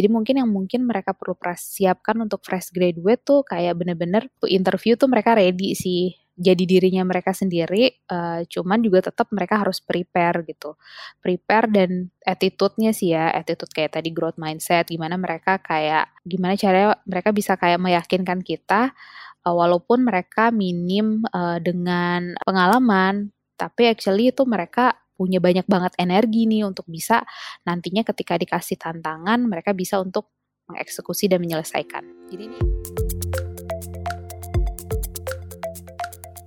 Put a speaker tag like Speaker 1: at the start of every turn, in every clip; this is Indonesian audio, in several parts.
Speaker 1: Jadi mungkin yang mungkin mereka perlu persiapkan untuk fresh graduate tuh kayak bener-bener interview tuh mereka ready sih jadi dirinya mereka sendiri, uh, cuman juga tetap mereka harus prepare gitu. Prepare dan attitude-nya sih ya, attitude kayak tadi growth mindset, gimana mereka kayak, gimana caranya mereka bisa kayak meyakinkan kita, uh, walaupun mereka minim uh, dengan pengalaman, tapi actually itu mereka punya banyak banget energi nih untuk bisa nantinya ketika dikasih tantangan, mereka bisa untuk mengeksekusi dan menyelesaikan. Jadi ini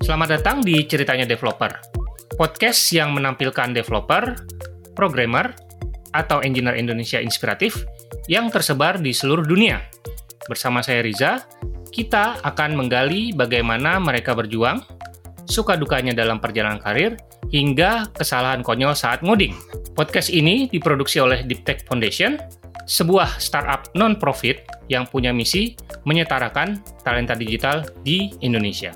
Speaker 2: Selamat datang di Ceritanya Developer, podcast yang menampilkan developer, programmer, atau engineer Indonesia inspiratif yang tersebar di seluruh dunia. Bersama saya Riza, kita akan menggali bagaimana mereka berjuang, suka dukanya dalam perjalanan karir, hingga kesalahan konyol saat ngoding. Podcast ini diproduksi oleh Deep Tech Foundation, sebuah startup non-profit yang punya misi menyetarakan talenta digital di Indonesia.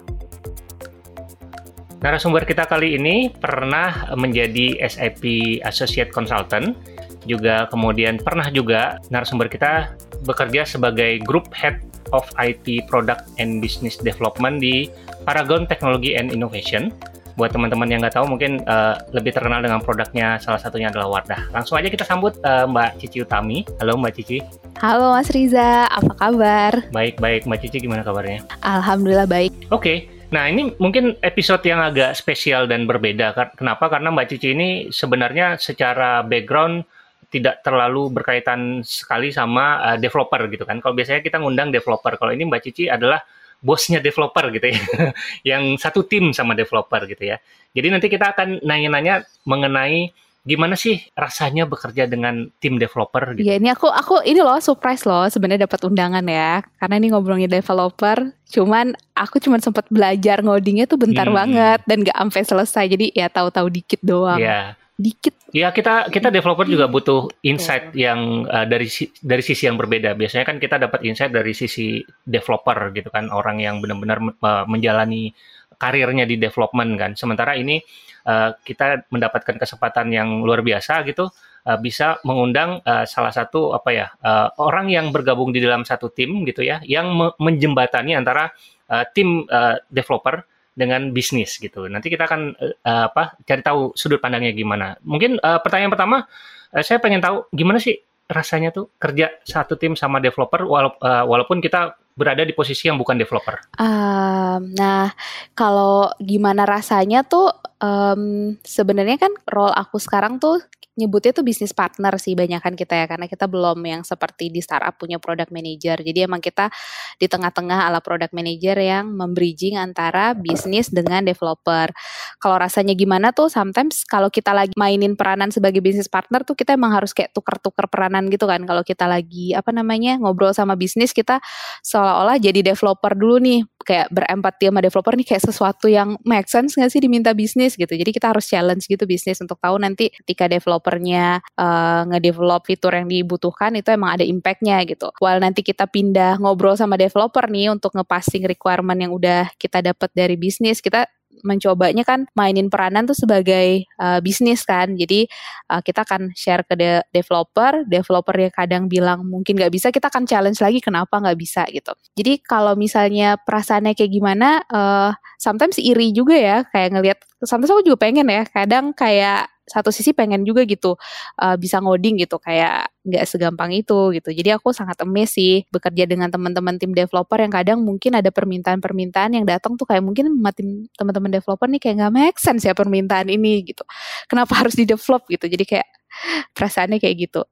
Speaker 2: Narasumber kita kali ini pernah menjadi SAP Associate Consultant, juga kemudian pernah juga narasumber kita bekerja sebagai Group Head of IT Product and Business Development di Paragon Technology and Innovation. Buat teman-teman yang nggak tahu mungkin uh, lebih terkenal dengan produknya salah satunya adalah Wardah. Langsung aja kita sambut uh, Mbak Cici Utami. Halo Mbak Cici.
Speaker 1: Halo Mas Riza, apa kabar?
Speaker 2: Baik, baik. Mbak Cici gimana kabarnya?
Speaker 1: Alhamdulillah baik.
Speaker 2: Oke, okay. Nah, ini mungkin episode yang agak spesial dan berbeda. Kenapa? Karena Mbak Cici ini sebenarnya secara background tidak terlalu berkaitan sekali sama uh, developer gitu kan. Kalau biasanya kita ngundang developer, kalau ini Mbak Cici adalah bosnya developer gitu ya, yang satu tim sama developer gitu ya. Jadi nanti kita akan nanya-nanya mengenai gimana sih rasanya bekerja dengan tim developer gitu?
Speaker 1: Ya ini aku aku ini loh surprise loh sebenarnya dapat undangan ya karena ini ngobrolnya developer. Cuman aku cuma sempat belajar ngodingnya tuh bentar hmm. banget dan gak sampai selesai jadi ya tahu-tahu dikit doang.
Speaker 2: Iya.
Speaker 1: Dikit.
Speaker 2: Ya kita kita developer juga butuh insight yeah. yang uh, dari dari sisi yang berbeda. Biasanya kan kita dapat insight dari sisi developer gitu kan orang yang benar-benar uh, menjalani karirnya di development kan. Sementara ini uh, kita mendapatkan kesempatan yang luar biasa gitu uh, bisa mengundang uh, salah satu apa ya uh, orang yang bergabung di dalam satu tim gitu ya yang me menjembatani antara uh, tim uh, developer dengan bisnis gitu. Nanti kita akan uh, apa cari tahu sudut pandangnya gimana. Mungkin uh, pertanyaan pertama uh, saya pengen tahu gimana sih rasanya tuh kerja satu tim sama developer wala uh, walaupun kita berada di posisi yang bukan developer?
Speaker 1: Um, nah, kalau gimana rasanya tuh um, sebenarnya kan role aku sekarang tuh nyebutnya tuh bisnis partner sih banyak kan kita ya karena kita belum yang seperti di startup punya product manager. Jadi emang kita di tengah-tengah ala product manager yang membridging antara bisnis dengan developer. Kalau rasanya gimana tuh sometimes kalau kita lagi mainin peranan sebagai bisnis partner tuh kita emang harus kayak tuker-tuker peranan gitu kan. Kalau kita lagi apa namanya ngobrol sama bisnis kita seolah-olah jadi developer dulu nih kayak berempati sama developer nih kayak sesuatu yang make sense nggak sih diminta bisnis gitu. Jadi kita harus challenge gitu bisnis untuk tahu nanti ketika developer developernya uh, ngedevelop fitur yang dibutuhkan itu emang ada impactnya gitu. While nanti kita pindah ngobrol sama developer nih untuk ngepassing requirement yang udah kita dapat dari bisnis, kita mencobanya kan mainin peranan tuh sebagai uh, bisnis kan. Jadi uh, kita akan share ke de developer developer yang kadang bilang mungkin nggak bisa kita akan challenge lagi kenapa nggak bisa gitu. Jadi kalau misalnya perasaannya kayak gimana uh, sometimes iri juga ya kayak ngelihat sometimes aku juga pengen ya kadang kayak satu sisi pengen juga gitu uh, bisa ngoding gitu kayak nggak segampang itu gitu. Jadi aku sangat emes sih bekerja dengan teman-teman tim developer yang kadang mungkin ada permintaan-permintaan yang datang tuh kayak mungkin tim teman-teman developer nih kayak nggak make sense ya permintaan ini gitu. Kenapa harus di develop gitu? Jadi kayak perasaannya kayak gitu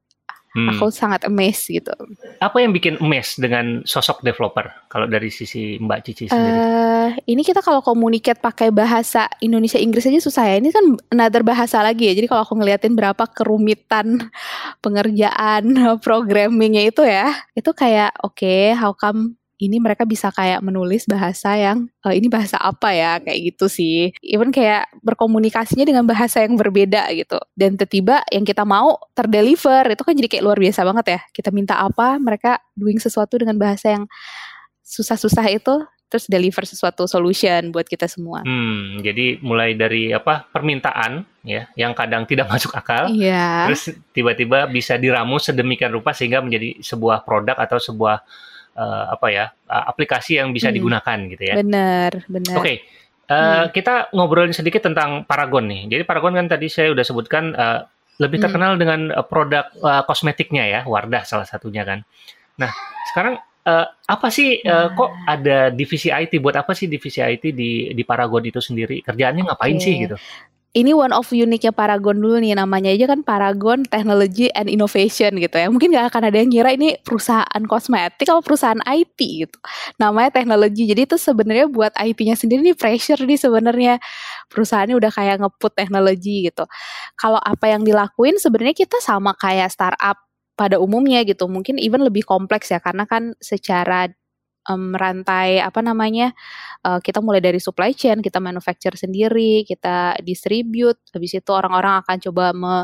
Speaker 1: Hmm. Aku sangat amazed gitu.
Speaker 2: Apa yang bikin amazed dengan sosok developer kalau dari sisi Mbak Cici sendiri?
Speaker 1: Uh, ini kita kalau komunikasi pakai bahasa Indonesia Inggris aja susah ya. Ini kan another bahasa lagi ya. Jadi kalau aku ngeliatin berapa kerumitan pengerjaan programmingnya itu ya, itu kayak oke, okay, how come ini mereka bisa kayak menulis bahasa yang uh, ini bahasa apa ya kayak gitu sih. Even kayak berkomunikasinya dengan bahasa yang berbeda gitu. Dan tiba-tiba yang kita mau terdeliver itu kan jadi kayak luar biasa banget ya. Kita minta apa, mereka doing sesuatu dengan bahasa yang susah-susah itu terus deliver sesuatu solution buat kita semua.
Speaker 2: Hmm, jadi mulai dari apa permintaan ya, yang kadang tidak masuk akal,
Speaker 1: Iya.
Speaker 2: terus tiba-tiba bisa diramu sedemikian rupa sehingga menjadi sebuah produk atau sebuah uh, apa ya uh, aplikasi yang bisa
Speaker 1: Hmm.
Speaker 2: digunakan gitu ya.
Speaker 1: Bener, bener.
Speaker 2: Oke, uh, kita ngobrolin sedikit tentang Paragon nih. Jadi Paragon kan tadi saya udah sebutkan uh, lebih
Speaker 1: Hmm.
Speaker 2: terkenal dengan uh, produk uh, kosmetiknya ya, Wardah salah satunya kan. Nah, sekarang uh, apa sih uh, kok ada divisi IT? Buat apa sih divisi IT di di Paragon itu sendiri? Kerjaannya ngapain
Speaker 1: Oke.
Speaker 2: sih gitu?
Speaker 1: Ini one of uniknya Paragon dulu nih namanya aja kan Paragon Technology and Innovation gitu ya. Mungkin nggak akan ada yang ngira ini perusahaan kosmetik atau perusahaan IT gitu. Namanya teknologi. Jadi itu sebenarnya buat IT-nya sendiri nih pressure nih sebenarnya perusahaannya udah kayak ngeput teknologi gitu. Kalau apa yang dilakuin sebenarnya kita sama kayak startup pada umumnya gitu. Mungkin even lebih kompleks ya karena kan secara em, rantai apa namanya uh, kita mulai dari supply chain, kita manufacture sendiri, kita distribute, habis itu orang-orang akan coba me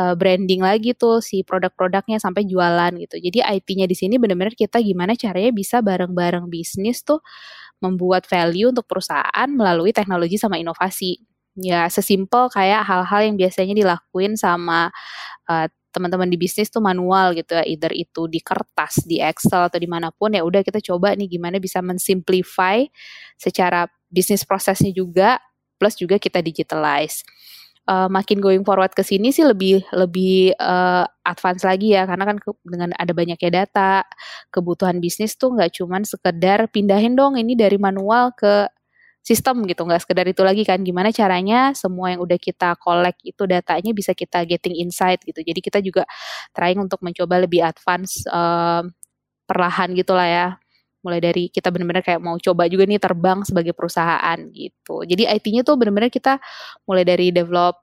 Speaker 1: uh, branding lagi tuh si produk-produknya sampai jualan gitu. Jadi IP-nya di sini benar-benar kita gimana caranya bisa bareng-bareng bisnis tuh membuat value untuk perusahaan melalui teknologi sama inovasi. Ya sesimpel kayak hal-hal yang biasanya dilakuin sama uh, teman-teman di bisnis tuh manual gitu ya, either itu di kertas, di Excel atau di mana pun ya udah kita coba nih gimana bisa mensimplify secara bisnis prosesnya juga, plus juga kita digitalize. Uh, makin going forward ke sini sih lebih lebih uh, advance lagi ya karena kan ke, dengan ada banyaknya data kebutuhan bisnis tuh nggak cuman sekedar pindahin dong ini dari manual ke sistem gitu nggak sekedar itu lagi kan. Gimana caranya semua yang udah kita collect itu datanya bisa kita getting insight gitu. Jadi kita juga trying untuk mencoba lebih advance um, perlahan gitulah ya. Mulai dari kita benar-benar kayak mau coba juga nih terbang sebagai perusahaan gitu. Jadi IT-nya tuh benar-benar kita mulai dari develop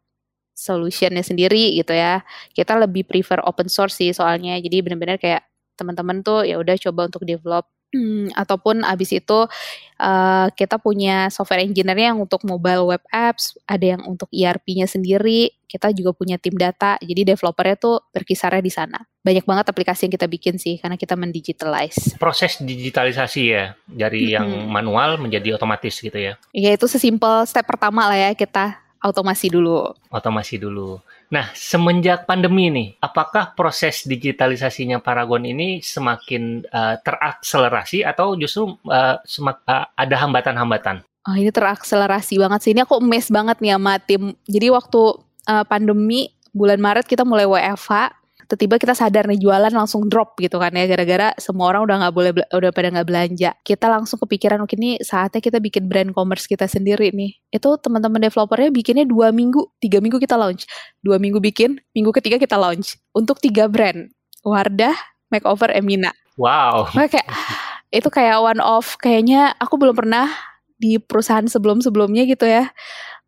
Speaker 1: solutionnya sendiri gitu ya. Kita lebih prefer open source sih soalnya. Jadi benar-benar kayak teman-teman tuh ya udah coba untuk develop Hmm, ataupun abis itu uh, kita punya software engineer yang untuk mobile web apps, ada yang untuk ERP-nya sendiri, kita juga punya tim data, jadi developernya tuh berkisarnya di sana. Banyak banget aplikasi yang kita bikin sih, karena kita mendigitalize.
Speaker 2: Proses digitalisasi ya, dari yang
Speaker 1: Mm-mm.
Speaker 2: manual menjadi otomatis gitu ya.
Speaker 1: Ya itu sesimpel step pertama lah ya kita automasi dulu.
Speaker 2: Otomasi dulu. Nah, semenjak pandemi nih, apakah proses digitalisasinya Paragon ini semakin uh, terakselerasi atau justru uh, semak- uh, ada hambatan-hambatan?
Speaker 1: Oh ini terakselerasi banget sih. Ini aku emes banget nih sama tim. Jadi waktu uh, pandemi bulan Maret kita mulai WFH, tiba-tiba kita sadar nih jualan langsung drop gitu kan ya gara-gara semua orang udah nggak boleh udah pada nggak belanja. Kita langsung kepikiran oke ini saatnya kita bikin brand commerce kita sendiri nih. Itu teman-teman developernya bikinnya dua minggu, tiga minggu kita launch, dua minggu bikin, minggu ketiga kita launch untuk tiga brand. Wardah, Makeover, Emina.
Speaker 2: Wow.
Speaker 1: Kayak itu kayak one off kayaknya aku belum pernah di perusahaan sebelum-sebelumnya gitu ya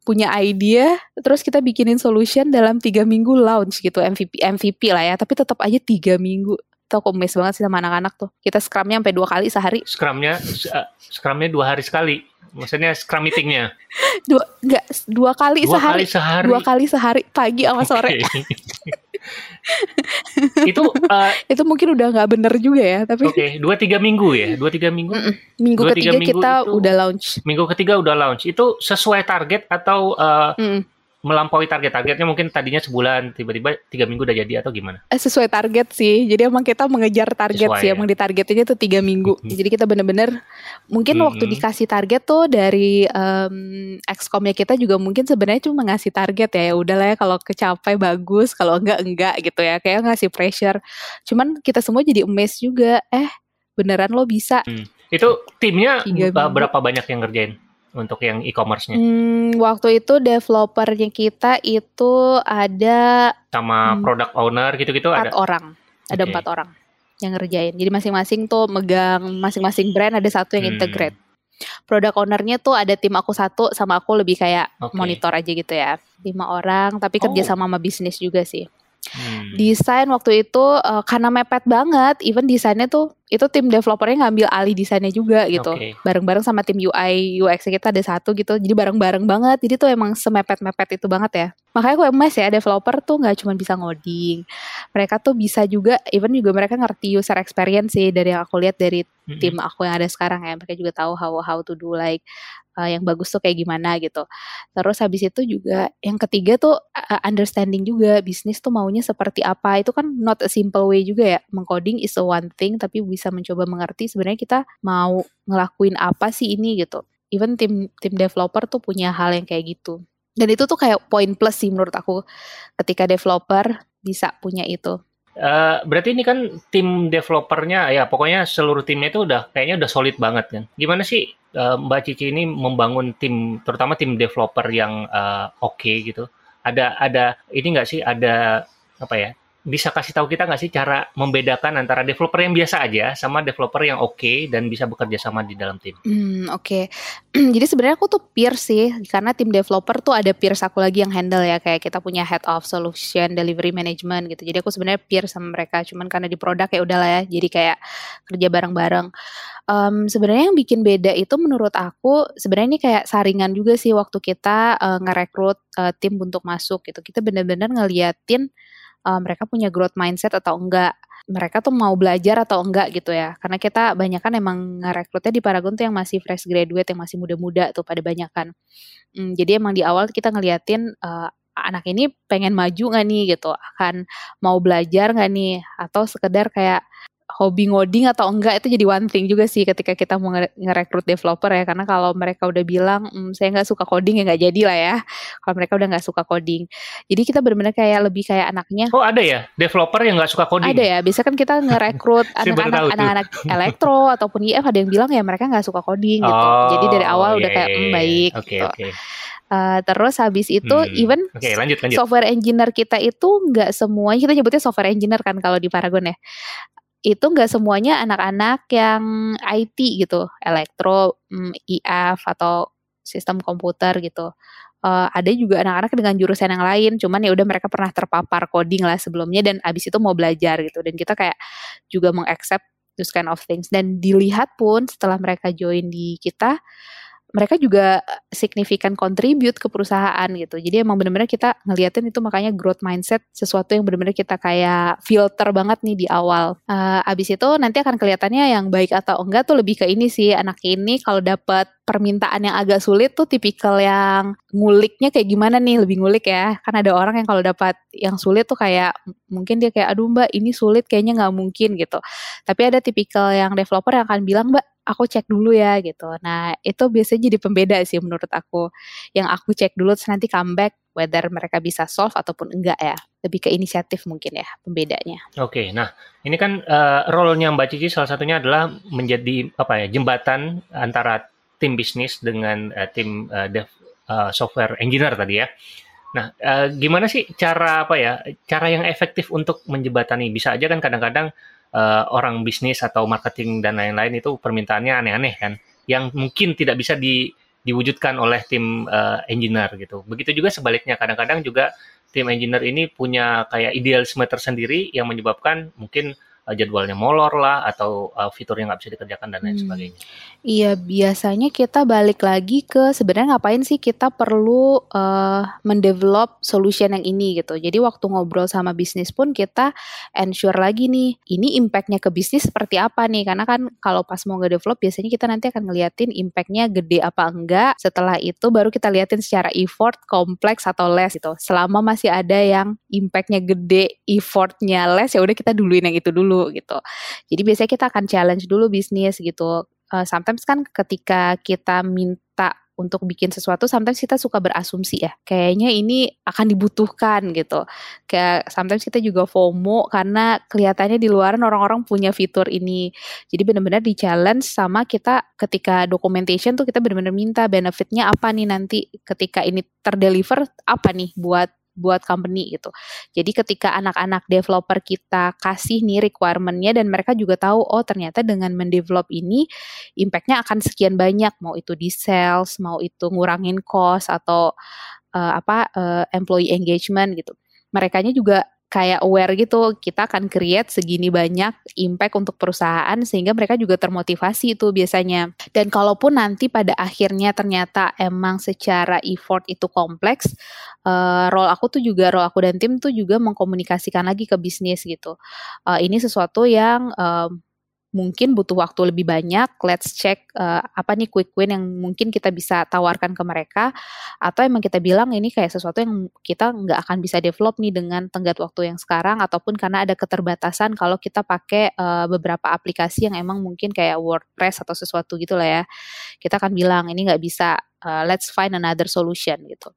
Speaker 1: punya idea terus kita bikinin solution dalam tiga minggu launch gitu MVP MVP lah ya. Tapi tetap aja tiga minggu. Itu aku mes banget sih sama anak-anak tuh. Kita scrumnya sampai dua kali sehari.
Speaker 2: Scrumnya, uh, Scrumnya dua hari sekali. Maksudnya Scrum meetingnya?
Speaker 1: Dua enggak dua kali
Speaker 2: dua
Speaker 1: sehari.
Speaker 2: kali sehari.
Speaker 1: dua kali sehari pagi sama sore.
Speaker 2: Oke. itu uh,
Speaker 1: itu mungkin udah nggak bener juga ya tapi
Speaker 2: oke dua tiga minggu ya dua tiga minggu
Speaker 1: Mm-mm. minggu
Speaker 2: Dua, tiga
Speaker 1: ketiga
Speaker 2: minggu
Speaker 1: kita
Speaker 2: itu-
Speaker 1: udah launch
Speaker 2: minggu ketiga udah launch itu sesuai target atau uh,
Speaker 1: Mm.
Speaker 2: Melampaui target targetnya mungkin tadinya sebulan tiba-tiba tiga minggu udah jadi atau gimana
Speaker 1: Eh, sesuai target sih. Jadi emang kita mengejar target
Speaker 2: Sesuai,
Speaker 1: sih.
Speaker 2: ya.
Speaker 1: Emang ditargetinnya tuh tiga minggu. Jadi kita bener-bener mungkin waktu
Speaker 2: Mhm.
Speaker 1: dikasih target tuh dari em excomnya kita juga mungkin sebenarnya cuma ngasih target ya. Ya udahlah ya kalau kecapai bagus, kalau enggak enggak gitu ya. Kayak ngasih pressure. Cuman kita semua jadi emes juga. Eh beneran lo bisa.
Speaker 2: itu timnya berapa banyak yang ngerjain untuk yang e-commerce-nya
Speaker 1: Hmm, waktu itu developernya kita itu ada
Speaker 2: sama
Speaker 1: Hmm.
Speaker 2: product owner gitu-gitu
Speaker 1: empat
Speaker 2: ada
Speaker 1: orang. Ada empat orang yang ngerjain. Jadi masing-masing tuh megang masing-masing brand ada satu yang
Speaker 2: Hmm.
Speaker 1: integrate. Product ownernya tuh ada tim aku satu sama aku lebih kayak
Speaker 2: Oke.
Speaker 1: monitor aja gitu ya. Lima orang tapi kerja
Speaker 2: Oh.
Speaker 1: sama sama bisnis juga sih. Hmm. Desain waktu itu uh, karena mepet banget, even desainnya tuh itu tim developernya ngambil alih desainnya juga gitu. Okay. Bareng-bareng sama tim UI UX kita ada satu gitu. Jadi bareng-bareng banget. Jadi tuh emang semepet-mepet itu banget ya. Makanya aku emas ya developer tuh nggak cuma bisa ngoding. Mereka tuh bisa juga even juga mereka ngerti user experience sih dari yang aku lihat dari mm-hmm. tim aku yang ada sekarang ya. Mereka juga tahu how how to do like uh, yang bagus tuh kayak gimana gitu. Terus habis itu juga yang ketiga tuh uh, understanding juga bisnis tuh maunya seperti apa. Itu kan not a simple way juga ya. Mengcoding is a one thing tapi bisa mencoba mengerti sebenarnya kita mau ngelakuin apa sih ini gitu. Even tim tim developer tuh punya hal yang kayak gitu. Dan itu tuh kayak poin plus sih menurut aku ketika developer bisa punya itu.
Speaker 2: Uh, berarti ini kan tim developernya ya pokoknya seluruh timnya itu udah kayaknya udah solid banget kan. Gimana sih uh, Mbak Cici ini membangun tim terutama tim developer yang uh, oke okay gitu? Ada ada ini nggak sih ada apa ya bisa kasih tahu kita nggak sih cara membedakan antara developer yang biasa aja sama developer yang oke okay dan bisa bekerja sama di dalam tim?
Speaker 1: Hmm, oke. Okay. Jadi sebenarnya aku tuh peer sih karena tim developer tuh ada peers aku lagi yang handle ya kayak kita punya head of solution delivery management gitu. Jadi aku sebenarnya peer sama mereka cuman karena di produk ya udahlah ya. Jadi kayak kerja bareng-bareng. Um, sebenarnya yang bikin beda itu menurut aku sebenarnya ini kayak saringan juga sih waktu kita uh, ngerekrut uh, tim untuk masuk gitu. Kita benar-benar ngeliatin uh, mereka punya growth mindset atau enggak mereka tuh mau belajar atau enggak gitu ya. Karena kita banyak kan emang ngerekrutnya di Paragon tuh yang masih fresh graduate yang masih muda-muda tuh pada banyak kan. Hmm, jadi emang di awal kita ngeliatin uh, anak ini pengen maju nggak nih gitu? Akan mau belajar nggak nih? Atau sekedar kayak hobi ngoding atau enggak itu jadi one thing juga sih ketika kita mau ngerekrut developer ya. Karena kalau mereka udah bilang mmm, saya nggak suka coding ya nggak jadi lah ya. Kalau mereka udah nggak suka coding. Jadi kita benar-benar kayak lebih kayak anaknya
Speaker 2: oh ada ya? Developer yang nggak suka coding?
Speaker 1: Ada ya. Bisa kan kita ngerekrut anak-anak anak-anak elektro ataupun IF ada yang bilang ya mereka nggak suka coding gitu. Oh, jadi dari awal iya, udah kayak mm, baik okay, gitu. okay. Uh, terus habis itu hmm. even okay, lanjut, lanjut. software engineer kita itu nggak semuanya kita nyebutnya software engineer kan kalau di Paragon ya itu nggak semuanya anak-anak yang IT gitu, elektro, mm, IF atau sistem komputer gitu. Uh, ada juga anak-anak dengan jurusan yang lain, cuman ya udah mereka pernah terpapar coding lah sebelumnya dan abis itu mau belajar gitu. Dan kita kayak juga mengaccept those kind of things. Dan dilihat pun setelah mereka join di kita, mereka juga signifikan contribute ke perusahaan gitu. Jadi emang benar-benar kita ngeliatin itu makanya growth mindset sesuatu yang benar-benar kita kayak filter banget nih di awal. Uh, abis itu nanti akan kelihatannya yang baik atau enggak tuh lebih ke ini sih anak ini kalau dapat permintaan yang agak sulit tuh tipikal yang nguliknya kayak gimana nih lebih ngulik ya kan ada orang yang kalau dapat yang sulit tuh kayak mungkin dia kayak aduh mbak ini sulit kayaknya nggak mungkin gitu tapi ada tipikal yang developer yang akan bilang mbak aku cek dulu ya gitu. Nah itu biasanya jadi pembeda sih menurut aku. Yang aku cek dulu terus nanti comeback whether mereka bisa solve ataupun enggak ya. Lebih ke inisiatif mungkin ya pembedanya.
Speaker 2: Oke, nah ini kan uh, role-nya Mbak Cici salah satunya adalah menjadi apa ya jembatan antara tim bisnis dengan uh, tim uh, dev uh, software engineer tadi ya. Nah, uh, gimana sih cara apa ya cara yang efektif untuk menjembatani? Bisa aja kan kadang-kadang uh, orang bisnis atau marketing dan lain-lain itu permintaannya aneh-aneh kan, yang mungkin tidak bisa di, diwujudkan oleh tim uh, engineer gitu. Begitu juga sebaliknya, kadang-kadang juga tim engineer ini punya kayak idealisme tersendiri yang menyebabkan mungkin uh, jadwalnya molor lah atau uh, fitur yang nggak bisa dikerjakan dan lain hmm. sebagainya.
Speaker 1: Iya, biasanya kita balik lagi ke sebenarnya ngapain sih kita perlu uh, mendevelop solution yang ini gitu. Jadi waktu ngobrol sama bisnis pun kita ensure lagi nih, ini impactnya ke bisnis seperti apa nih? Karena kan kalau pas mau nge-develop biasanya kita nanti akan ngeliatin impactnya gede apa enggak. Setelah itu baru kita liatin secara effort, kompleks atau less gitu. Selama masih ada yang impactnya gede, effortnya less ya udah kita duluin yang itu dulu gitu. Jadi biasanya kita akan challenge dulu bisnis gitu uh, sometimes kan ketika kita minta untuk bikin sesuatu, sometimes kita suka berasumsi ya, kayaknya ini akan dibutuhkan gitu. Kayak sometimes kita juga FOMO karena kelihatannya di luar orang-orang punya fitur ini. Jadi benar-benar di challenge sama kita ketika documentation tuh kita benar-benar minta benefitnya apa nih nanti ketika ini terdeliver apa nih buat buat company gitu. Jadi ketika anak-anak developer kita kasih nih requirementnya dan mereka juga tahu oh ternyata dengan mendevelop ini impactnya akan sekian banyak mau itu di sales, mau itu ngurangin cost atau uh, apa uh, employee engagement gitu. Merekanya juga kayak aware gitu kita akan create segini banyak impact untuk perusahaan sehingga mereka juga termotivasi itu biasanya. Dan kalaupun nanti pada akhirnya ternyata emang secara effort itu kompleks uh, role aku tuh juga role aku dan tim tuh juga mengkomunikasikan lagi ke bisnis gitu. Uh, ini sesuatu yang uh, mungkin butuh waktu lebih banyak. Let's check uh, apa nih quick win yang mungkin kita bisa tawarkan ke mereka atau emang kita bilang ini kayak sesuatu yang kita nggak akan bisa develop nih dengan tenggat waktu yang sekarang ataupun karena ada keterbatasan kalau kita pakai uh, beberapa aplikasi yang emang mungkin kayak WordPress atau sesuatu gitu lah ya. Kita akan bilang ini nggak bisa. Uh, let's find another solution gitu.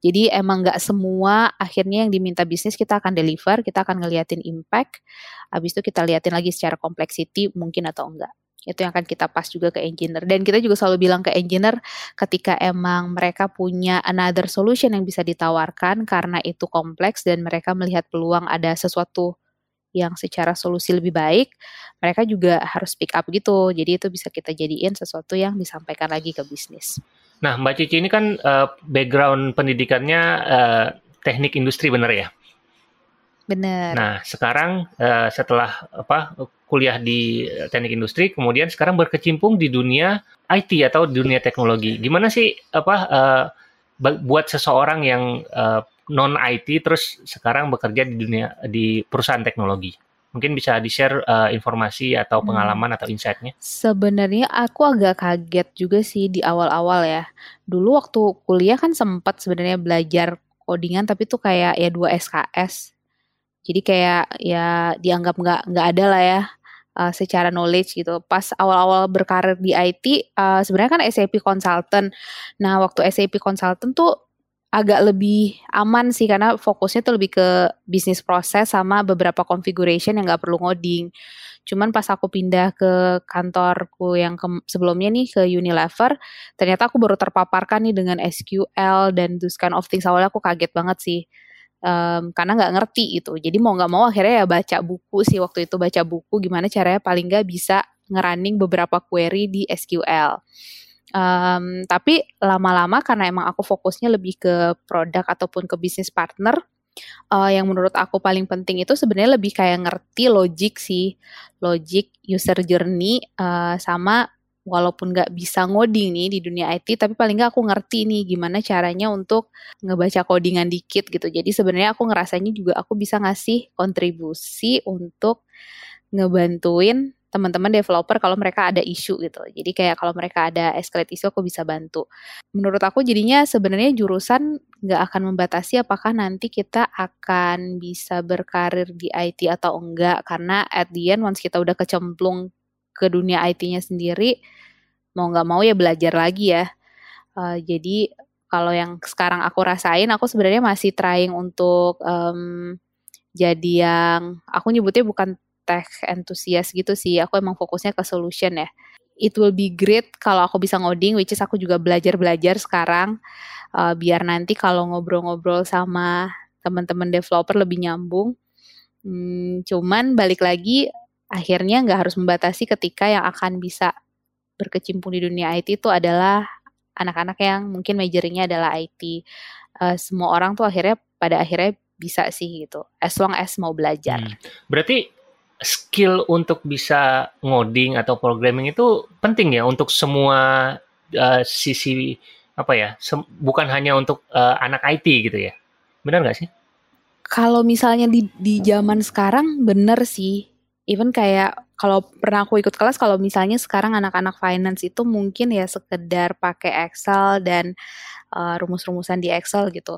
Speaker 1: Jadi emang nggak semua akhirnya yang diminta bisnis kita akan deliver, kita akan ngeliatin impact, habis itu kita liatin lagi secara complexity mungkin atau enggak. Itu yang akan kita pas juga ke engineer. Dan kita juga selalu bilang ke engineer ketika emang mereka punya another solution yang bisa ditawarkan karena itu kompleks dan mereka melihat peluang ada sesuatu yang secara solusi lebih baik, mereka juga harus pick up gitu. Jadi itu bisa kita jadiin sesuatu yang disampaikan lagi ke bisnis.
Speaker 2: Nah, Mbak Cici ini kan uh, background pendidikannya uh, teknik industri benar ya?
Speaker 1: Benar.
Speaker 2: Nah, sekarang uh, setelah apa kuliah di teknik industri, kemudian sekarang berkecimpung di dunia IT atau dunia teknologi. Gimana sih apa uh, buat seseorang yang uh, non IT terus sekarang bekerja di dunia di perusahaan teknologi? Mungkin bisa di-share uh, informasi atau hmm. pengalaman hmm. atau insight-nya?
Speaker 1: Sebenarnya aku agak kaget juga sih di awal-awal ya. Dulu waktu kuliah kan sempat sebenarnya belajar codingan tapi tuh kayak ya dua SKS. Jadi kayak ya dianggap nggak nggak ada lah ya uh, secara knowledge gitu. Pas awal-awal berkarir di IT, uh, sebenarnya kan SAP consultant. Nah, waktu SAP consultant tuh agak lebih aman sih karena fokusnya tuh lebih ke bisnis proses sama beberapa configuration yang nggak perlu ngoding. Cuman pas aku pindah ke kantorku yang ke, sebelumnya nih ke Unilever, ternyata aku baru terpaparkan nih dengan SQL dan those kind of things. Awalnya aku kaget banget sih. Um, karena nggak ngerti itu. Jadi mau nggak mau akhirnya ya baca buku sih waktu itu baca buku gimana caranya paling nggak bisa ngerunning beberapa query di SQL. Um, tapi lama-lama karena emang aku fokusnya lebih ke produk ataupun ke bisnis partner, uh, yang menurut aku paling penting itu sebenarnya lebih kayak ngerti logic sih, logic user journey uh, sama walaupun nggak bisa ngoding nih di dunia IT, tapi paling nggak aku ngerti nih gimana caranya untuk ngebaca codingan dikit gitu. Jadi sebenarnya aku ngerasanya juga aku bisa ngasih kontribusi untuk ngebantuin teman-teman developer kalau mereka ada isu gitu. Jadi kayak kalau mereka ada escalate isu aku bisa bantu. Menurut aku jadinya sebenarnya jurusan nggak akan membatasi apakah nanti kita akan bisa berkarir di IT atau enggak karena at the end once kita udah kecemplung ke dunia IT-nya sendiri mau nggak mau ya belajar lagi ya. Uh, jadi kalau yang sekarang aku rasain aku sebenarnya masih trying untuk um, jadi yang aku nyebutnya bukan tech enthusiast gitu sih. Aku emang fokusnya ke solution ya. It will be great kalau aku bisa ngoding, which is aku juga belajar-belajar sekarang. Uh, biar nanti kalau ngobrol-ngobrol sama teman-teman developer lebih nyambung. Hmm, cuman balik lagi, akhirnya nggak harus membatasi ketika yang akan bisa berkecimpung di dunia IT itu adalah anak-anak yang mungkin majoringnya adalah IT. Uh, semua orang tuh akhirnya pada akhirnya bisa sih gitu, as long as mau belajar. Hmm.
Speaker 2: Berarti skill untuk bisa ngoding atau programming itu penting ya untuk semua uh, sisi apa ya bukan hanya untuk uh, anak IT gitu ya. Benar nggak sih?
Speaker 1: Kalau misalnya di di zaman sekarang bener sih. Even kayak kalau pernah aku ikut kelas kalau misalnya sekarang anak-anak finance itu mungkin ya sekedar pakai Excel dan uh, rumus-rumusan di Excel gitu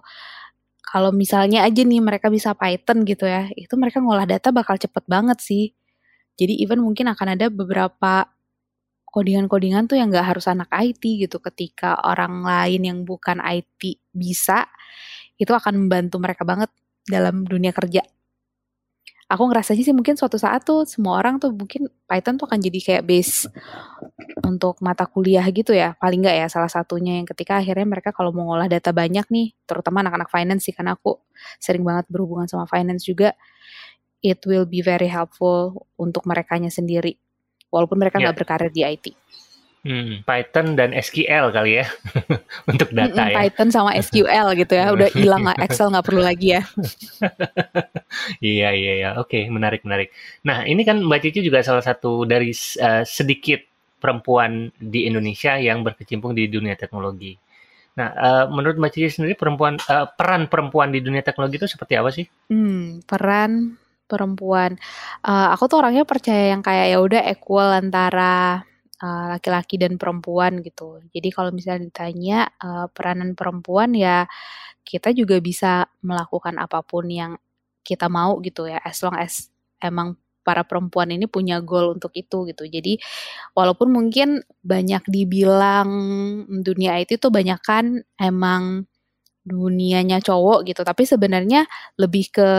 Speaker 1: kalau misalnya aja nih mereka bisa Python gitu ya, itu mereka ngolah data bakal cepet banget sih. Jadi even mungkin akan ada beberapa codingan-codingan tuh yang nggak harus anak IT gitu. Ketika orang lain yang bukan IT bisa, itu akan membantu mereka banget dalam dunia kerja aku ngerasanya sih mungkin suatu saat tuh semua orang tuh mungkin Python tuh akan jadi kayak base untuk mata kuliah gitu ya paling nggak ya salah satunya yang ketika akhirnya mereka kalau mau ngolah data banyak nih terutama anak-anak finance sih karena aku sering banget berhubungan sama finance juga it will be very helpful untuk merekanya sendiri walaupun mereka nggak yeah. berkarir di IT.
Speaker 2: Hmm, Python dan SQL kali ya untuk data
Speaker 1: Mm-mm,
Speaker 2: ya.
Speaker 1: Python sama SQL gitu ya. Udah hilang lah Excel nggak perlu lagi ya.
Speaker 2: Iya iya ya. Oke, menarik menarik. Nah, ini kan Mbak Cici juga salah satu dari uh, sedikit perempuan di Indonesia yang berkecimpung di dunia teknologi. Nah, uh, menurut Mbak Cici sendiri perempuan uh, peran perempuan di dunia teknologi itu seperti apa sih?
Speaker 1: Hmm, peran perempuan. Uh, aku tuh orangnya percaya yang kayak ya udah equal antara uh, laki-laki dan perempuan gitu. Jadi kalau misalnya ditanya uh, peranan perempuan ya kita juga bisa melakukan apa pun yang kita mau gitu ya, as long as emang para perempuan ini punya goal untuk itu gitu. Jadi walaupun mungkin banyak dibilang dunia IT itu banyak kan emang dunianya cowok gitu, tapi sebenarnya lebih ke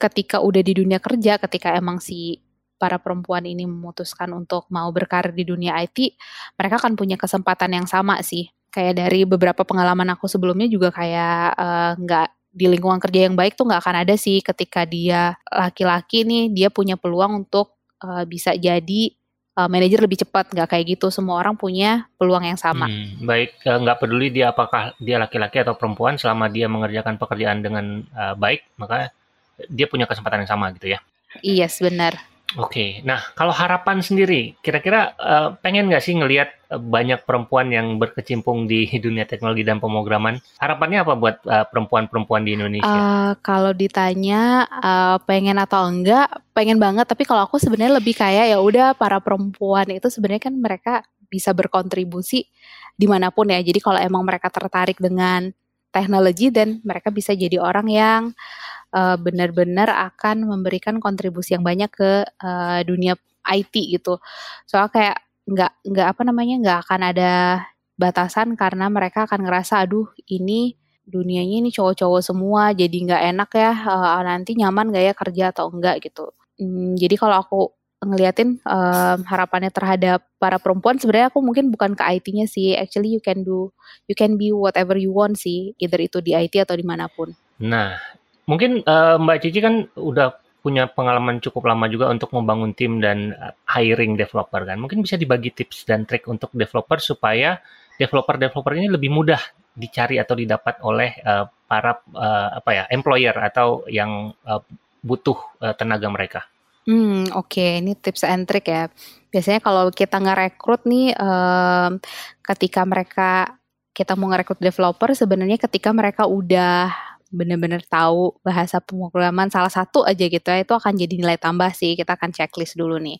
Speaker 1: ketika udah di dunia kerja, ketika emang si para perempuan ini memutuskan untuk mau berkarir di dunia IT, mereka akan punya kesempatan yang sama sih. Kayak dari beberapa pengalaman aku sebelumnya juga kayak nggak uh, di lingkungan kerja yang baik tuh nggak akan ada sih ketika dia laki-laki nih dia punya peluang untuk uh, bisa jadi uh, manajer lebih cepat. Nggak kayak gitu semua orang punya peluang yang sama.
Speaker 2: Hmm, baik. Nggak peduli dia apakah dia laki-laki atau perempuan selama dia mengerjakan pekerjaan dengan uh, baik maka dia punya kesempatan yang sama gitu ya.
Speaker 1: Iya yes, benar
Speaker 2: Oke, nah kalau harapan sendiri, kira-kira uh, pengen nggak sih ngelihat uh, banyak perempuan yang berkecimpung di dunia teknologi dan pemrograman? Harapannya apa buat perempuan-perempuan uh, di Indonesia?
Speaker 1: Uh, kalau ditanya uh, pengen atau enggak, pengen banget. Tapi kalau aku sebenarnya lebih kayak ya udah para perempuan itu sebenarnya kan mereka bisa berkontribusi di mana pun ya. Jadi kalau emang mereka tertarik dengan teknologi dan mereka bisa jadi orang yang benar-benar akan memberikan kontribusi yang banyak ke uh, dunia IT gitu. Soal kayak nggak nggak apa namanya nggak akan ada batasan karena mereka akan ngerasa aduh ini dunianya ini cowok-cowok semua jadi nggak enak ya uh, nanti nyaman gak ya kerja atau enggak gitu. Hmm, jadi kalau aku ngeliatin um, harapannya terhadap para perempuan sebenarnya aku mungkin bukan ke IT-nya sih actually you can do you can be whatever you want sih either itu di IT atau di mana pun.
Speaker 2: Nah Mungkin uh, Mbak Cici kan udah punya pengalaman cukup lama juga untuk membangun tim dan hiring developer kan. Mungkin bisa dibagi tips dan trik untuk developer supaya developer-developer ini lebih mudah dicari atau didapat oleh uh, para uh, apa ya employer atau yang uh, butuh uh, tenaga mereka.
Speaker 1: Hmm, oke, okay. ini tips and trick ya. Biasanya kalau kita ngerekrut nih, um, ketika mereka kita mau ngerekrut developer, sebenarnya ketika mereka udah benar-benar tahu bahasa pemrograman salah satu aja gitu ya, itu akan jadi nilai tambah sih. Kita akan checklist dulu nih.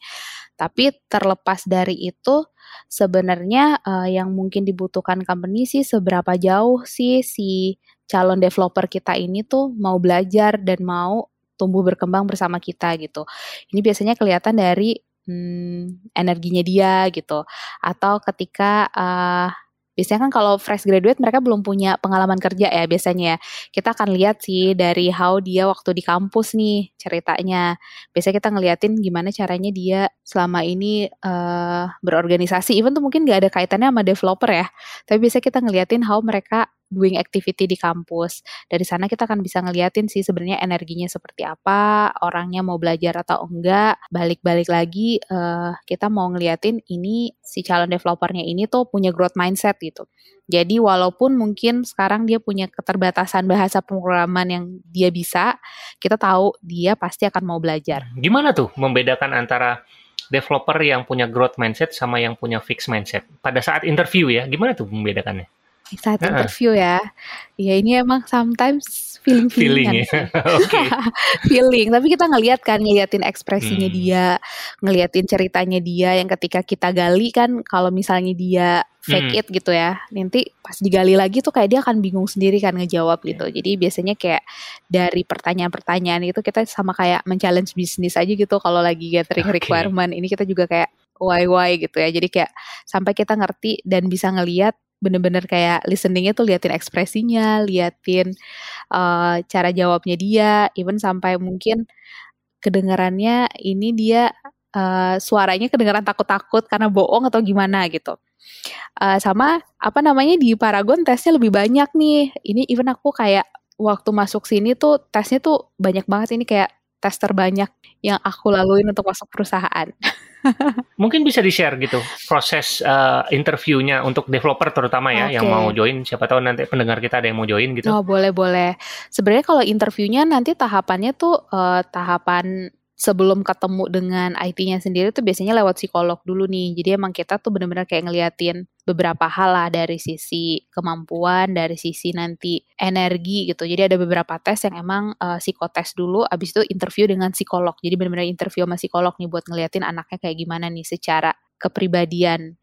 Speaker 1: Tapi terlepas dari itu, sebenarnya uh, yang mungkin dibutuhkan company sih seberapa jauh sih si calon developer kita ini tuh mau belajar dan mau tumbuh berkembang bersama kita gitu. Ini biasanya kelihatan dari hmm, energinya dia gitu. Atau ketika uh, Biasanya kan kalau fresh graduate mereka belum punya pengalaman kerja ya biasanya ya. Kita akan lihat sih dari how dia waktu di kampus nih ceritanya. Biasanya kita ngeliatin gimana caranya dia selama ini uh, berorganisasi. Even tuh mungkin gak ada kaitannya sama developer ya. Tapi biasanya kita ngeliatin how mereka doing activity di kampus. Dari sana kita akan bisa ngeliatin sih sebenarnya energinya seperti apa, orangnya mau belajar atau enggak. Balik-balik lagi uh, kita mau ngeliatin ini si calon developernya ini tuh punya growth mindset gitu. Jadi walaupun mungkin sekarang dia punya keterbatasan bahasa pemrograman yang dia bisa, kita tahu dia pasti akan mau belajar.
Speaker 2: Gimana tuh membedakan antara developer yang punya growth mindset sama yang punya fixed mindset? Pada saat interview ya, gimana tuh membedakannya?
Speaker 1: Saat uh interview ya. Ya ini emang sometimes feeling feeling
Speaker 2: ya. okay.
Speaker 1: feeling. Tapi kita ngelihat kan, ngeliatin ekspresinya hmm. dia, ngeliatin ceritanya dia yang ketika kita gali kan, kalau misalnya dia fake hmm. it gitu ya, nanti pas digali lagi tuh kayak dia akan bingung sendiri kan ngejawab gitu. Jadi biasanya kayak dari pertanyaan-pertanyaan itu kita sama kayak men-challenge bisnis aja gitu kalau lagi gathering okay. requirement. Ini kita juga kayak why why gitu ya. Jadi kayak sampai kita ngerti dan bisa ngeliat bener-bener kayak listeningnya tuh liatin ekspresinya, liatin uh, cara jawabnya dia, even sampai mungkin kedengarannya ini dia uh, suaranya kedengaran takut-takut karena bohong atau gimana gitu. Uh, sama apa namanya di Paragon tesnya lebih banyak nih. Ini even aku kayak waktu masuk sini tuh tesnya tuh banyak banget ini kayak tes terbanyak yang aku laluin untuk masuk perusahaan.
Speaker 2: Mungkin bisa di-share gitu proses uh, interviewnya untuk developer terutama ya okay. yang mau join. Siapa tahu nanti pendengar kita ada yang mau join gitu.
Speaker 1: Oh boleh boleh. Sebenarnya kalau interviewnya nanti tahapannya tuh uh, tahapan sebelum ketemu dengan IT-nya sendiri tuh biasanya lewat psikolog dulu nih. Jadi emang kita tuh bener-bener kayak ngeliatin beberapa hal lah dari sisi kemampuan, dari sisi nanti energi gitu. Jadi ada beberapa tes yang emang uh, psikotes dulu, abis itu interview dengan psikolog. Jadi bener-bener interview sama psikolog nih buat ngeliatin anaknya kayak gimana nih secara kepribadian.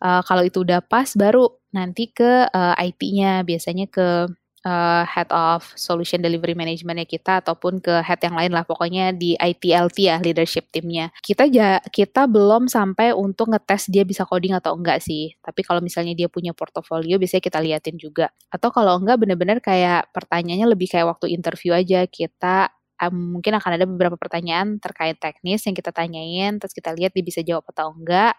Speaker 1: Uh, kalau itu udah pas, baru nanti ke uh, eh, IT-nya, biasanya ke uh, head of solution delivery managementnya kita ataupun ke head yang lain lah pokoknya di ITLT ya leadership timnya kita ja, kita belum sampai untuk ngetes dia bisa coding atau enggak sih. Tapi kalau misalnya dia punya portofolio biasanya kita liatin juga. Atau kalau enggak bener-bener kayak pertanyaannya lebih kayak waktu interview aja. Kita um, mungkin akan ada beberapa pertanyaan terkait teknis yang kita tanyain terus kita lihat dia bisa jawab atau enggak.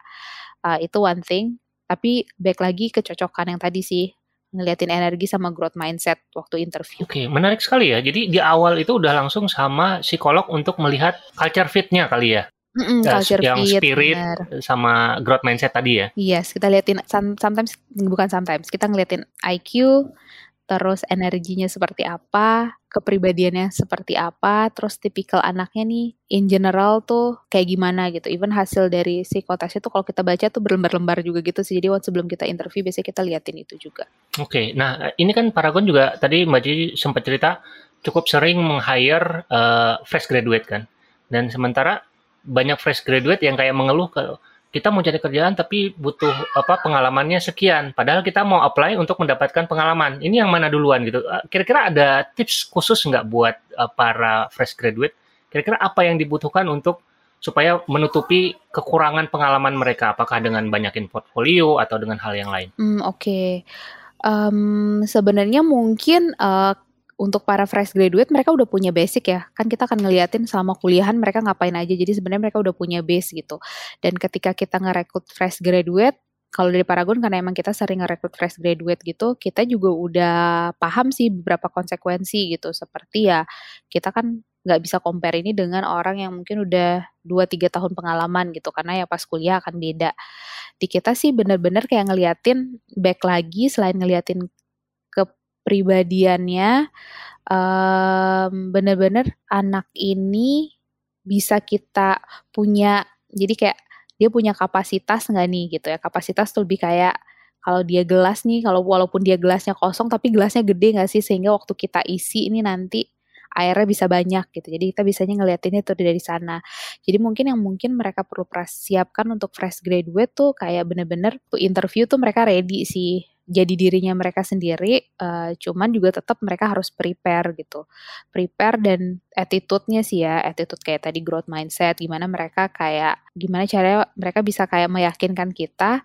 Speaker 1: Uh, itu one thing. Tapi back lagi kecocokan yang tadi sih ngeliatin energi sama growth mindset waktu interview.
Speaker 2: Oke, okay, menarik sekali ya. Jadi di awal itu udah langsung sama psikolog untuk melihat culture fit-nya kali ya.
Speaker 1: Mm-mm, culture
Speaker 2: yang
Speaker 1: fit,
Speaker 2: spirit bener. sama growth mindset tadi ya.
Speaker 1: Yes, kita liatin sometimes bukan sometimes kita ngeliatin IQ, terus energinya seperti apa, kepribadiannya seperti apa, terus tipikal anaknya nih in general tuh kayak gimana gitu. Even hasil dari psikotes itu kalau kita baca tuh berlembar-lembar juga gitu sih. Jadi waktu sebelum kita interview biasanya kita liatin itu juga.
Speaker 2: Oke, okay, nah ini kan Paragon juga tadi Mbak Cici sempat cerita cukup sering meng-hire uh, fresh graduate kan. Dan sementara banyak fresh graduate yang kayak mengeluh ke kita mau cari kerjaan tapi butuh apa pengalamannya sekian. Padahal kita mau apply untuk mendapatkan pengalaman. Ini yang mana duluan gitu. Eh, kira-kira ada tips khusus nggak buat uh, para fresh graduate? Kira-kira apa yang dibutuhkan untuk supaya menutupi kekurangan pengalaman mereka? Apakah dengan banyakin portfolio atau dengan hal yang lain?
Speaker 1: Hmm, oke. Okay. um, sebenarnya mungkin uh, untuk para fresh graduate mereka udah punya basic ya. Kan kita akan ngeliatin selama kuliahan mereka ngapain aja. Jadi sebenarnya mereka udah punya base gitu. Dan ketika kita ngerekrut fresh graduate, kalau dari Paragon karena emang kita sering ngerekrut fresh graduate gitu, kita juga udah paham sih beberapa konsekuensi gitu. Seperti ya kita kan nggak bisa compare ini dengan orang yang mungkin udah 2-3 tahun pengalaman gitu karena ya pas kuliah akan beda. Di kita sih bener-bener kayak ngeliatin back lagi selain ngeliatin kepribadiannya um, bener-bener anak ini bisa kita punya jadi kayak dia punya kapasitas nggak nih gitu ya kapasitas tuh lebih kayak kalau dia gelas nih kalau walaupun dia gelasnya kosong tapi gelasnya gede nggak sih sehingga waktu kita isi ini nanti airnya bisa banyak gitu. Jadi kita bisanya ngeliatinnya itu dari sana. Jadi mungkin yang mungkin mereka perlu persiapkan untuk fresh graduate tuh kayak bener-bener interview tuh mereka ready sih jadi dirinya mereka sendiri, uh, cuman juga tetap mereka harus prepare gitu. Prepare dan attitude-nya sih ya, attitude kayak tadi growth mindset, gimana mereka kayak, gimana caranya mereka bisa kayak meyakinkan kita,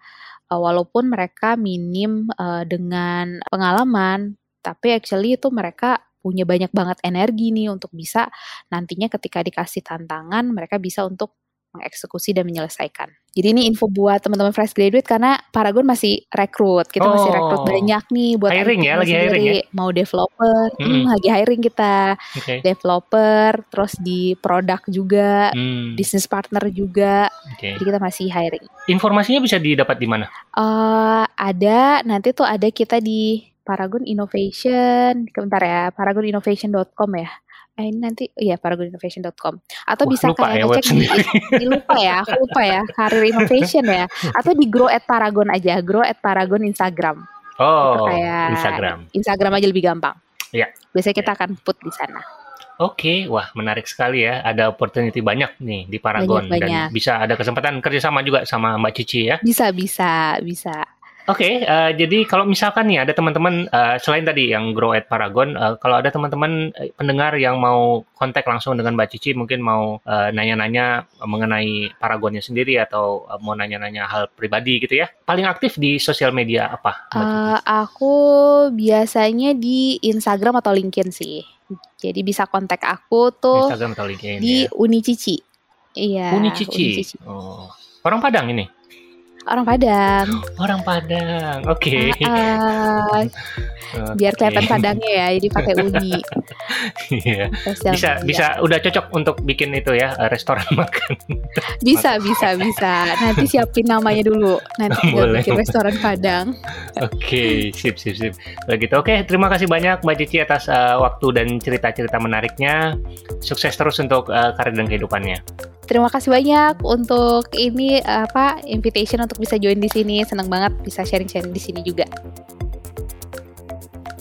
Speaker 1: uh, walaupun mereka minim uh, dengan pengalaman, tapi actually itu mereka punya banyak banget energi nih untuk bisa nantinya ketika dikasih tantangan mereka bisa untuk mengeksekusi dan menyelesaikan. Jadi ini info buat teman-teman fresh graduate karena Paragon masih rekrut. Kita oh, masih rekrut banyak nih buat
Speaker 2: hiring ya, lagi hiring ya.
Speaker 1: Mau developer, hmm. Hmm, lagi hiring kita. Okay. Developer, terus di produk juga, hmm. business partner juga. Okay. Jadi kita masih hiring.
Speaker 2: Informasinya bisa didapat di mana?
Speaker 1: Uh, ada, nanti tuh ada kita di Paragon Innovation, sebentar ya, paragoninnovation.com ya. Eh, ini nanti iya paragoninnovation.com atau Wah, bisa kayak ya, ngecek di, di lupa ya aku lupa ya karir innovation ya. Atau di grow at paragon aja grow at paragon Instagram.
Speaker 2: Oh kayak Instagram.
Speaker 1: Instagram aja lebih gampang.
Speaker 2: Ya
Speaker 1: biasanya kita akan put di sana.
Speaker 2: Oke, wah menarik sekali ya. Ada opportunity banyak nih di Paragon. Banyak, banyak. dan bisa ada kesempatan kerjasama juga sama Mbak Cici ya.
Speaker 1: Bisa, bisa, bisa.
Speaker 2: Oke, okay, uh, eh, jadi kalau misalkan nih ada teman-teman uh, selain tadi yang Grow at Paragon, uh, kalau ada teman-teman pendengar yang mau kontak langsung dengan Mbak Cici, mungkin mau nanya-nanya uh, mengenai Paragonnya sendiri atau uh, mau nanya-nanya hal pribadi gitu ya, paling aktif di sosial media apa?
Speaker 1: Mbak uh, aku biasanya di Instagram atau LinkedIn sih. Jadi bisa kontak aku tuh
Speaker 2: Instagram atau LinkedIn,
Speaker 1: di ya. Uni Cici. Iya.
Speaker 2: Uni Cici. Uni Cici. Oh, orang Padang ini?
Speaker 1: Orang Padang.
Speaker 2: Orang Padang, oke. Okay.
Speaker 1: Uh, uh, biar kelihatan Padangnya ya, jadi pakai uni.
Speaker 2: Iya. bisa, bisa. Udah cocok untuk bikin itu ya restoran makan.
Speaker 1: bisa, bisa, bisa. Nanti siapin namanya dulu. Nanti Boleh. bikin restoran Padang.
Speaker 2: oke, okay, sip, sip, sip. Begitu. Oke, okay, terima kasih banyak Mbak Cici atas uh, waktu dan cerita-cerita menariknya. Sukses terus untuk uh, karir dan kehidupannya.
Speaker 1: Terima kasih banyak untuk ini apa invitation untuk bisa join di sini. Senang banget bisa sharing-sharing di sini juga.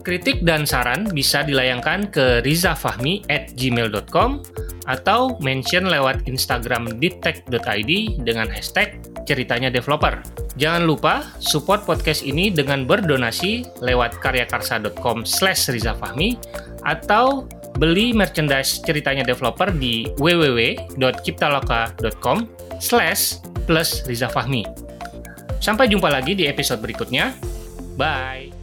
Speaker 2: Kritik dan saran bisa dilayangkan ke rizafahmi at gmail.com atau mention lewat Instagram dittech.id dengan hashtag ceritanya developer. Jangan lupa support podcast ini dengan berdonasi lewat karyakarsa.com slash rizafahmi atau beli merchandise ceritanya developer di www.ciptaloka.com slash plus Riza Fahmi. Sampai jumpa lagi di episode berikutnya. Bye!